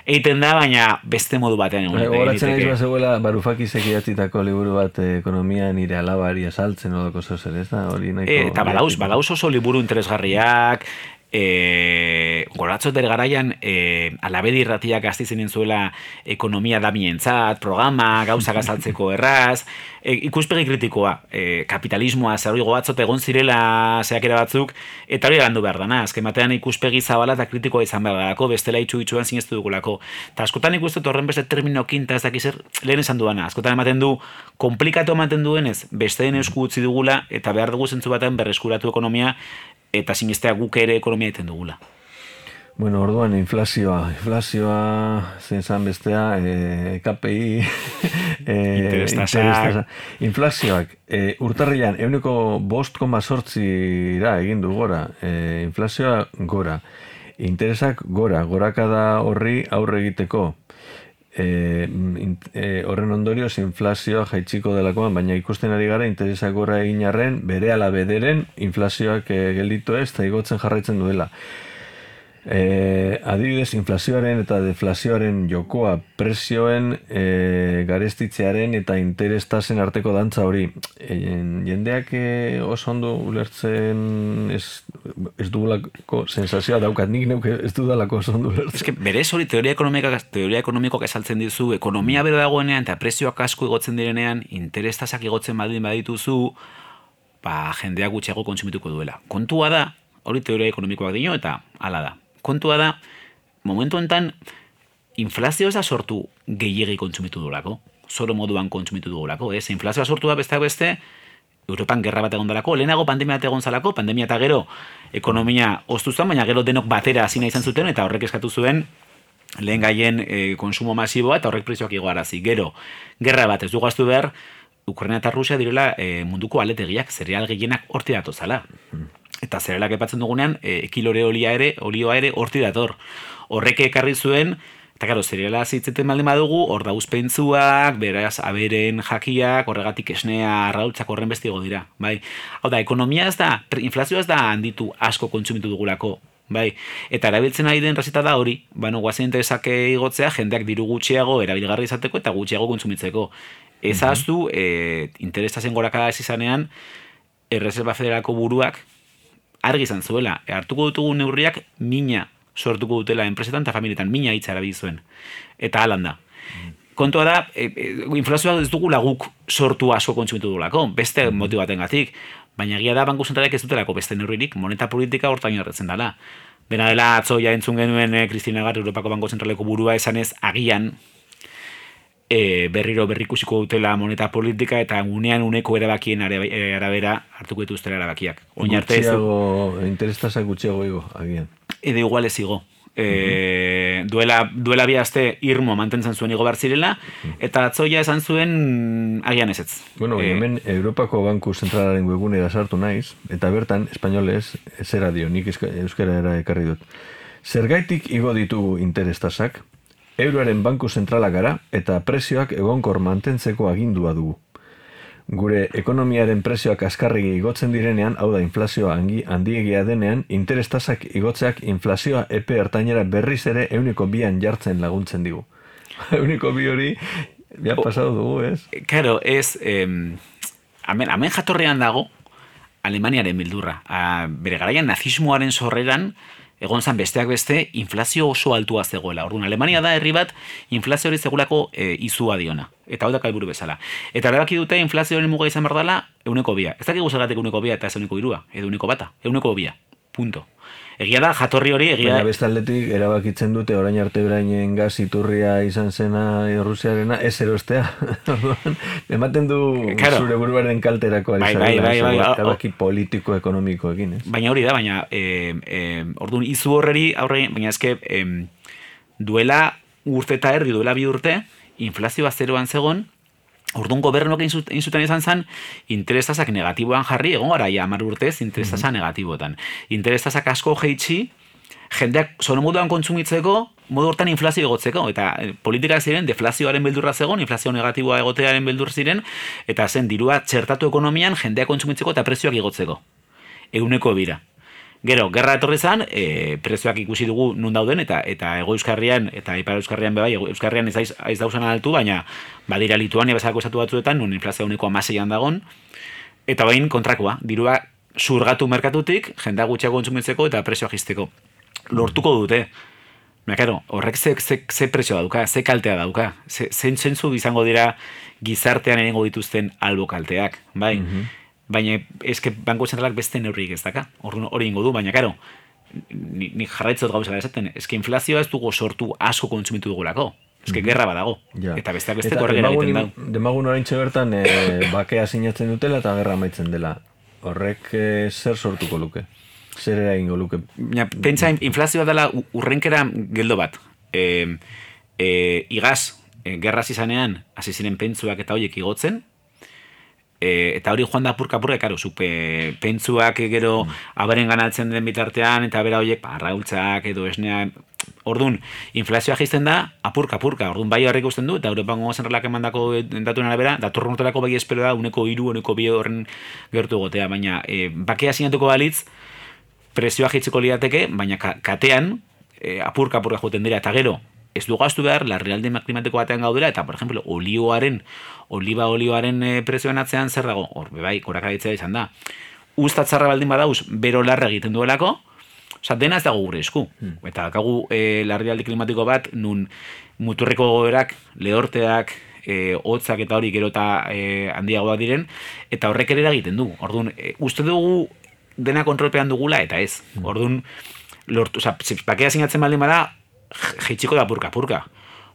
egiten da, baina beste modu batean egon. Horatzen egin zegoela, barufaki sekiatzitako liburu bat eh, ekonomia nire alabari asaltzen odoko zozer, ez da? Hori nahiko... E, eta badauz, badauz oso liburu interesgarriak, e, goratzo der garaian e, alabedi irratiak azti zenen zuela ekonomia damientzat, programa, gauza gazaltzeko [LAUGHS] erraz, e, ikuspegi kritikoa, e, kapitalismoa, zer goatzot egon zirela zeakera batzuk, eta hori landu behar dana, azken batean ikuspegi zabala eta kritikoa izan behar darako, bestela itxu itxuan zineztu dugulako. Ta askotan ikustut horren beste termino kinta ez dakizer lehen esan duana, askotan ematen du, komplikatu ematen duenez, beste den esku utzi dugula, eta behar dugu zentzu batean berreskuratu ekonomia, eta sinestea guk ere ekonomia egiten dugula. Bueno, orduan inflazioa, inflazioa zen zan bestea, e, KPI, e, inflazioak, e, urtarrilan, euneko bost koma sortzi da egin du gora, e, inflazioa gora, interesak gora, gorakada horri aurre egiteko, e, in, e, horren ondorioz inflazioa jaitsiko delakoan, baina ikusten ari gara interesak gorra egin arren, bere ala bederen inflazioak e, gelditu ez, eta igotzen jarraitzen duela. E, adibidez, inflazioaren eta deflazioaren jokoa prezioen e, garestitzearen eta interestasen arteko dantza hori. E, jendeak e, oso ondo ulertzen ez, ez dugulako sensazioa daukat, nik neuke ez dudalako oso ondo ulertzen. Ez que berez hori teoria ekonomikoak, teoria ekonomikoak esaltzen dizu, ekonomia bero dagoenean eta prezioak asko igotzen direnean, interestasak igotzen badin badituzu, ba, jendeak gutxiago kontsumituko duela. Kontua da, hori teoria ekonomikoak dino eta hala da kontua da, momentu enten, inflazio ez da sortu gehiegi kontsumitu dugulako. Zoro moduan kontsumitu dugulako, ez? Inflazioa sortu da besteak beste, Europan gerra bat egon dalako, lehenago pandemia bat egon zalako, pandemia eta gero ekonomia oztu zuen, baina gero denok batera hasi izan zuten, eta horrek eskatu zuen lehen gaien e, konsumo masiboa eta horrek prezioak igoarazi. Gero, gerra bat ez du gaztu behar, Ukraina eta Rusia direla e, munduko aletegiak, zereal gehienak horti datu zala. Eta zerelak epatzen dugunean, e, kilore olia ere, olioa ere, horti dator. Horrek ekarri zuen, eta karo, zerela zitzeten baldin badugu, hor da uzpentzuak, beraz, aberen jakiak, horregatik esnea, arrautzak horren bestigo dira. Bai? Hau da, ekonomia ez da, inflazioa ez da handitu asko kontsumitu dugulako. Bai, eta erabiltzen ari den rasita da hori, bano, guazen interesake igotzea, jendeak diru gutxiago erabilgarri izateko eta gutxiago kontsumitzeko. Ez mm -hmm. e, interesazen gorakada ez izanean, Erreserba Federalako buruak, argi izan zuela, hartuko dutugu neurriak mina sortuko dutela enpresetan eta familietan, mina hitza zuen. Eta alan da. Kontua da, e, e, inflazioa ez dugu laguk sortu asko kontsumitu dugulako, beste mm. motibaten gatik, baina egia da banku zentralek ez dutelako beste neurririk, moneta politika hortain horretzen dela. Bena dela atzo ja entzun genuen Kristina Gar, Europako Banko Zentraleko burua esanez, agian e, berriro berrikusiko dutela moneta politika eta unean uneko erabakien e, arabera hartuko dituztela erabakiak. Oin arte ez interestasak gutxiago igo, agian. Edo igual ez igo. E, duela, duela bi aste irmo mantentzen zuen igo zirela, eta atzoia esan zuen agian ez ez. Bueno, e, hemen Europako Banku Zentralaren webunera sartu naiz, eta bertan, espainolez, zera dio, nik euskara era ekarri dut. Zergaitik igo ditugu interestasak, Euroaren banku zentrala gara eta prezioak egonkor mantentzeko agindua dugu. Gure ekonomiaren prezioak askarregi igotzen direnean, hau da inflazioa hangi handiegia denean, interestasak igotzeak inflazioa epe hartainera berriz ere euniko bian jartzen laguntzen digu. [LAUGHS] euniko bi hori, ja pasado dugu, ez? Karo, ez, em, amen, amen jatorrean dago, Alemaniaren bildurra. A, bere garaian nazismoaren sorreran, egon zan besteak beste inflazio oso altua zegoela. Orduan, Alemania da herri bat inflazio hori zegulako e, izua diona. Eta hau da kalburu bezala. Eta erabaki dute inflazioaren muga izan berdala, euneko bia. Ez dakik guzagatik euneko bia eta ez euneko irua, edo euneko bata, euneko bia. Punto. Egia da, jatorri hori, egia Baina bestaldetik, erabakitzen dute, orain arte brainen gaz iturria izan zena Rusiarena, ez erostea. [LAUGHS] Ematen du claro. zure buruaren kalterako bai, bai, bai, bai, erabaki politiko ekonomiko egin, ez? Baina hori da, baina eh, eh, orduan izu horreri, aurre, baina ezke eh, duela urte eta erdi, duela bi urte, inflazioa zeroan zegon, Orduan gobernuak egin zuten izan zen, interestasak negatiboan jarri, egon gara ja, mar urtez, interestasak mm -hmm. negatibotan. Interestasak asko jeitsi, jendeak zono moduan kontsumitzeko, modu hortan inflazio egotzeko, eta eh, politika ziren, deflazioaren beldurra zegoen, inflazio negatiboa egotearen beldur ziren, eta zen, dirua txertatu ekonomian, jendeak kontsumitzeko eta prezioak igotzeko. Eguneko bira. Gero, gerra etorri zan, e, prezioak ikusi dugu nun dauden, eta eta ego euskarrian, eta ipar euskarrian bebai, euskarrian ez, aiz dauzan altu, baina badira Lituania bezalako esatu batzuetan, nun inflazio uniko amaseian dagon, eta bain kontrakoa, dirua zurgatu merkatutik, jendea gutxiago kontsumitzeko eta prezioa jisteko. Lortuko dute, Baina, karo, horrek ze, ze, ze prezioa dauka, ze kaltea dauka, ze, zentzu izango dira gizartean erengo dituzten albo kalteak, bai? Mhm baina eske banko zentralak beste neurrik ez daka, hori ingo du, baina karo, ni, ni jarraitzot gauza esaten, eske inflazioa ez dugu sortu asko kontsumitu dugulako, eske mm gerra badago, eta besteak beste korregera egiten dau. Demagun orain bertan, e, [COUGHS] bakea sinatzen dutela eta gerra maitzen dela, horrek e, zer sortuko luke? Zer era ingo luke? Ja, pentsa, inflazioa dela urrenkera geldo bat. E, e, igaz, e, gerra zizanean, hasi ziren pentsuak eta horiek igotzen, E, eta hori joan da purka purka, karo, zupe, pentsuak gero abaren ganatzen den bitartean, eta bera horiek, ba, arraultzak edo esnea, Orduan, inflazioa jaisten da, apurka, apurka. Orduan, bai horrek usten du, eta Europan gogo zenrelak emandako datuen arabera, datorren urterako bai espero da, uneko iru, uneko bi horren gertu gotea. Baina, e, bakea sinatuko balitz, presioa jitzeko liateke, baina ka- katean, e, apurka, apurka joten dira, eta gero, ez du gaztu behar, larrialde klimatiko batean gaudela, eta, por ejemplo, olioaren, oliba olioaren e, prezioen atzean zer dago, hor, bai, korakaditzea izan da. Uztatzarra baldin badauz, bero larra egiten duelako, Osa, dena ez dago gure esku. Eta kagu e, larrialdi klimatiko bat, nun muturreko gogoerak, lehorteak, e, hotzak eta hori gero eta e, handiagoak diren, eta horrek ere eragiten du. Orduan, e, uste dugu dena kontrolpean dugula, eta ez. Orduan, lortu, oza, bakea sinatzen baldin bada, jeitsiko da purka-purka.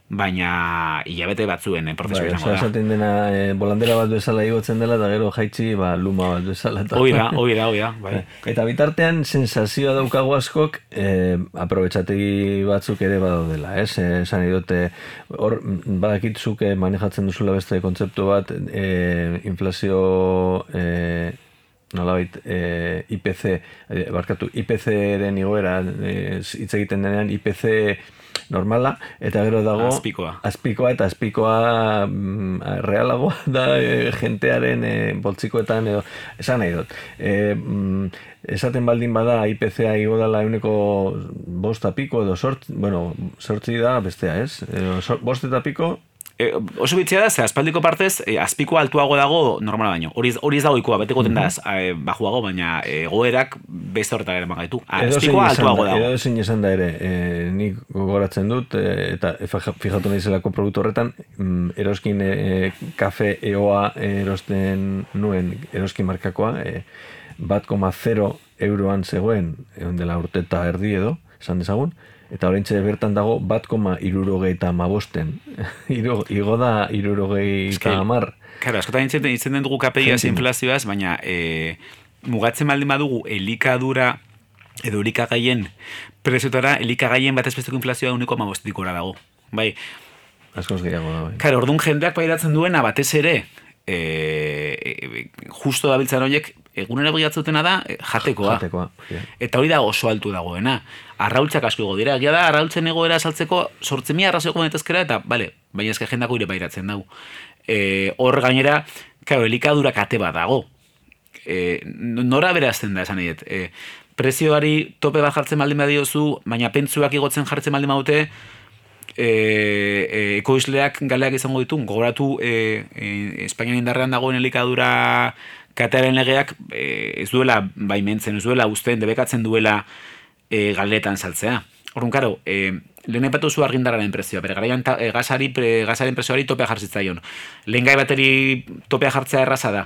Baina hilabete batzuen eh, prozesu Bai, izango da. esaten dena eh, bolandera bat bezala igotzen dela, eta gero jaitsi ba, luma bat bezala. eta- Hoi da, hoi da, hoi da, bai. [LAUGHS] Eta bitartean sensazioa daukagu askok eh, aprobetxategi batzuk ere badaudela, ez? Eh, esan dute, hor badakitzuk eh, manejatzen duzula beste kontzeptu bat eh, inflazio eh, nolabait eh, IPC, eh, barkatu, IPC-ren igoera eh, hitz egiten denean IPC normala, eta gero dago Azpikoa. azpikoa eta azpikoa mm, realagoa [LAUGHS] da e, jentearen e, boltzikoetan edo esan nahi dut. E, mm, esaten baldin bada IPCA igo dela euneko bost eta piko edo sort, bueno, sortzi da bestea, ez? Edo, sor, bost eta piko E, oso bitzia da, ze aspaldiko partez, e, azpikoa altuago dago normala baino. Hori, hori ez dago ikua, bete goten da az- e, bajuago, baina e, goerak beste horretak ere magaitu. Azpikoa izan altuago da, dago. edozein esan da ere, e, nik gogoratzen dut, e, eta fija- fijatu nahi zelako produktu horretan, mm, eroskin e, kafe eoa erosten nuen, eroskin markakoa, e, bat koma zero euroan zegoen, egon dela urte eta erdi edo, esan dezagun, eta oraintxe bertan dago bat koma irurogei eta mabosten. [LAUGHS] Igo igo da irurogei Eske, eta amar. Claro, askotan itzen, itzen den dugu kapeiaz inflazioaz, baina e, mugatzen baldin badugu elikadura edo elikagaien preziotara, elikagaien batez besteko inflazioa uniko amabostetik gora dago. Bai, Askoz gehiago da, bai. Karo, orduan jendeak pairatzen duena batez ere, e, justo dabiltzan horiek, egunera bilatzutena da, e, jatekoa. Jatekoa, ja. Eta hori da oso altu dagoena. Arraultzak asko igo dira. Egia da, arraultzen egoera saltzeko sortzen mila arrazoiko benetazkera, eta, bale, baina ezke jendako ire pairatzen dugu. E, hor gainera, karo, elikadura kate bat dago. E, nora berazten da, esan dut. E, prezioari tope bat jartzen baldin badiozu, baina pentsuak igotzen jartzen baldin badute, e, e, ekoizleak galeak izango ditu, gogoratu e, e, Espainian indarrean dagoen elikadura katearen legeak e, ez duela baimentzen, ez duela usten, debekatzen duela e, galetan saltzea. Orrun, karo, e, lehen epatu zu argindarraren prezioa, bere garaian e, gasari, pre, gasaren prezioari topea jartzitzaion. Lehen gai bateri topea jartzea erraza da,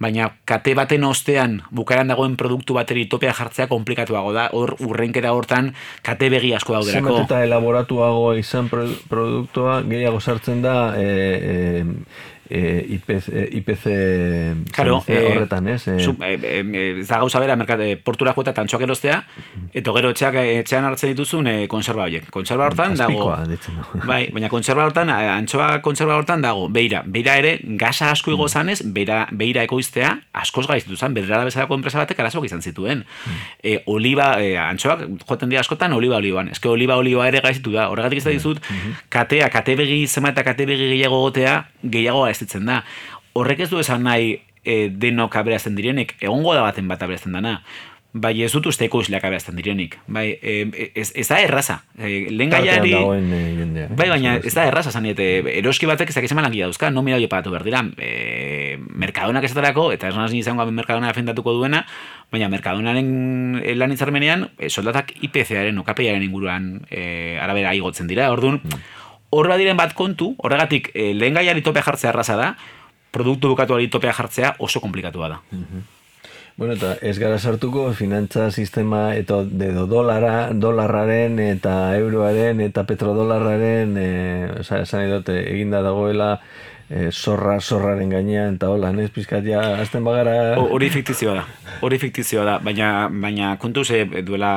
baina kate baten ostean bukaeran dagoen produktu bateri topea jartzea komplikatuago da, hor urrenkera hortan kate begi asko dauderako. Zenbat eta elaboratuago izan pro- produktua, gehiago sartzen da e, e, e, IPC, e, IPC Claro, eh, horretan, ez? E, Zu, e, e, e, gauza bera, merkat, e, portura jueta eta antxoak erostea, eta gero etxeak, etxean hartzen dituzun e, konserba horiek. Konserba hortan dago... Ditzen. [LAUGHS] Bai, baina konserba hortan, eh, antxoa konserba hortan dago, beira. Beira ere, gasa asko Mm. igo zanez, beira, beira ekoiztea, askoz gaiztu zen, berrara bezalako enpresa batek arazoak izan zituen. Mm. E, oliba, e, antxoak, joten dira askotan, oliba oliban. Ez oliba oliba ere gaiztu da. Horregatik ez da dizut, Mm-hmm. katea, kate begi zema eta kate begi gehiago gotea, gehiago gaiztitzen da. Horrek ez du esan nahi e, denok aberazten direnik, egongo da baten bat aberazten dana. Bai, ez dut uste ekoizleak aberazten direnik. Bai, e, ez, ez da erraza. E, lehen gaiari... e. Bai, baina ez da erraza zan, eta eroski batek ezak esan langia dauzka, no mira pagatu behar dira. E, Merkadonak esaterako, eta ez nazin izango Merkadona afendatuko duena, baina Merkadonaren lan hitzarmenean e, soldatak IPC-aren, okapeiaren inguruan e, arabera igotzen dira. Orduan, hor badiren bat kontu, horregatik e, lehen gaiari topea jartzea erraza da, produktu bukatuari topea jartzea oso komplikatua da. Bueno, eta ez gara sartuko finantza sistema eta edo dolara, dolarraren eta euroaren eta petrodolarraren e, oza, esan nahi dut, eginda dagoela e, zorra, zorraren gainean eta hola, ez pizkat ja, azten bagara... Ho- Hori fiktizioa da. Hori fiktizioa da, baina baina kontu ze duela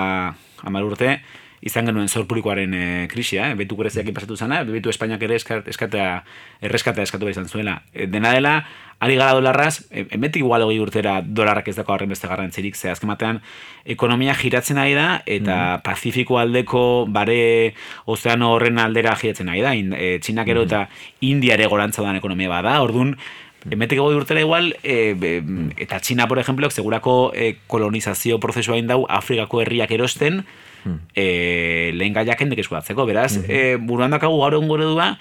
hamar urte izan genuen zor publikoaren e, krisia, eh? betu gureziak pasatu zana, betu Espainiak ere eskatea, erreskata eskatu behar izan zuela. E, dena dela, ari gara dolarraz, e, emetik igual hori urtera dolarrak ez dako harren beste garrantzirik, ze azken batean, ekonomia giratzen ari da, eta mm. Pazifiko aldeko bare ozeano horren aldera giratzen ari da, in, e, txinak ero eta indiare gorantza dan ekonomia bada, orduan, Emetik goi urtera igual, e, eta Txina, por ejemplo, segurako e, kolonizazio prozesua indau Afrikako herriak erosten, e, lehen gaiak hendek eskuatzeko, beraz, mm -hmm. e, buruan dakagu gaur egun gore dua,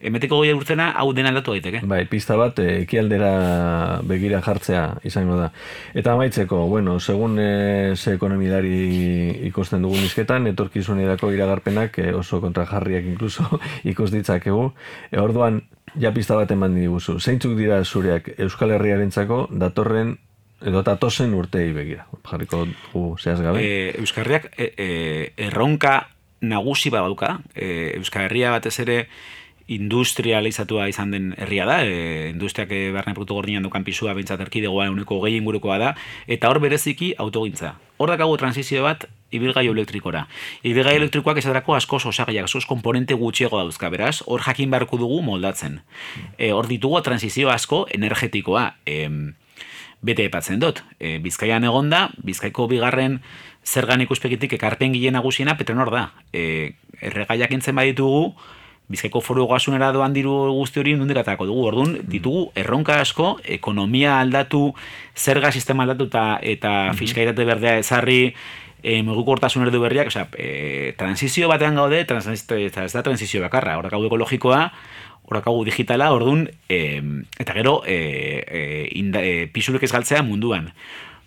emeteko goi urtena hau dena aldatu daiteke. Bai, pista bat, e, ekialdera begira jartzea izango da. Eta amaitzeko, bueno, segun e, ze ekonomidari ikosten dugun izketan, etorkizunerako iragarpenak e, oso kontrajarriak inkluso [LAUGHS] ikus ditzakegu. E, orduan, ja pista bat eman diguzu. Zeintzuk dira zureak Euskal Herriarentzako datorren edo tosen urtei begira. Jarriko gu zehaz gabe. E, Euskarriak e, e, erronka nagusi badauka. E, Euskal Herria batez ere industrializatua izan den herria da. E, industriak e, barne produktu gordinan dukan pisua bintzat erkidegoa uneko gehi ingurukoa da. Eta hor bereziki autogintza. Hor dakago transizio bat ibilgailu elektrikora. Ibilgailu elektrikoak esaterako asko osagaiak, asko komponente gutxiego dauzka, beraz, hor jakin beharko dugu moldatzen. E, hor ditugu transizio asko energetikoa. E, bete epatzen dut. E, Bizkaian egonda, Bizkaiko bigarren zergan ikuspegitik ekarpen gile nagusiena Petronor da. E, erregaiak entzen baditugu, Bizkaiko foru gasunera doan diru guzti hori nundiratako dugu. Orduan, ditugu erronka asko, ekonomia aldatu, zerga sistema aldatu eta, eta fiskaitate berdea ezarri, e, muguko hortasun erdu berriak, osea, e, transizio batean gaude, transizio, ez da transizio bakarra, horrek ekologikoa, horakagu digitala, ordun e, eta gero e, e, inda, e, ez galtzea munduan.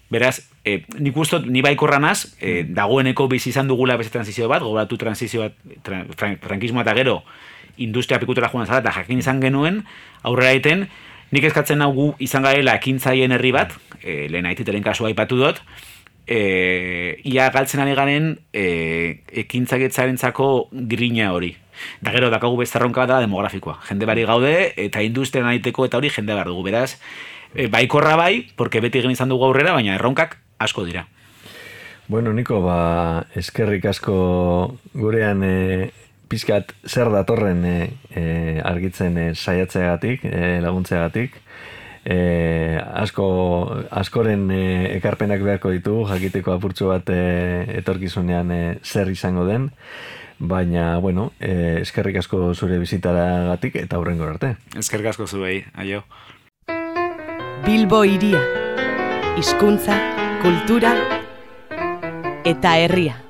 Beraz, e, nik uste, ni baikorranaz, e, dagoeneko bizi izan dugula beste transizio bat, gogoratu transizio bat, tra, frankismo eta gero, industria pikutura joan zara, eta jakin izan genuen, aurrera egiten, nik eskatzen hau gu izan garela ekintzaien herri bat, e, lehen aititelen kasua aipatu dut, e, ia galtzen ari garen e, ekintzagetzaren grina hori. Da gero, dakagu bezarronka da demografikoa. Jende bari gaude, eta industria nahiteko eta hori jende behar dugu. Beraz, e, baikorra bai, porque beti egin izan dugu aurrera, baina erronkak asko dira. Bueno, Niko, ba, eskerrik asko gurean e, pizkat zer datorren e, e, argitzen e, saiatzeagatik, e, laguntzeagatik. E, asko, askoren e, ekarpenak beharko ditu, jakiteko apurtxo bat e, etorkizunean e, zer izango den baina, bueno, eh, eskerrik asko zure bizitara gatik eta aurrengo arte. Eskerrik asko zuei, aio. Bilbo iria, hizkuntza, kultura eta herria.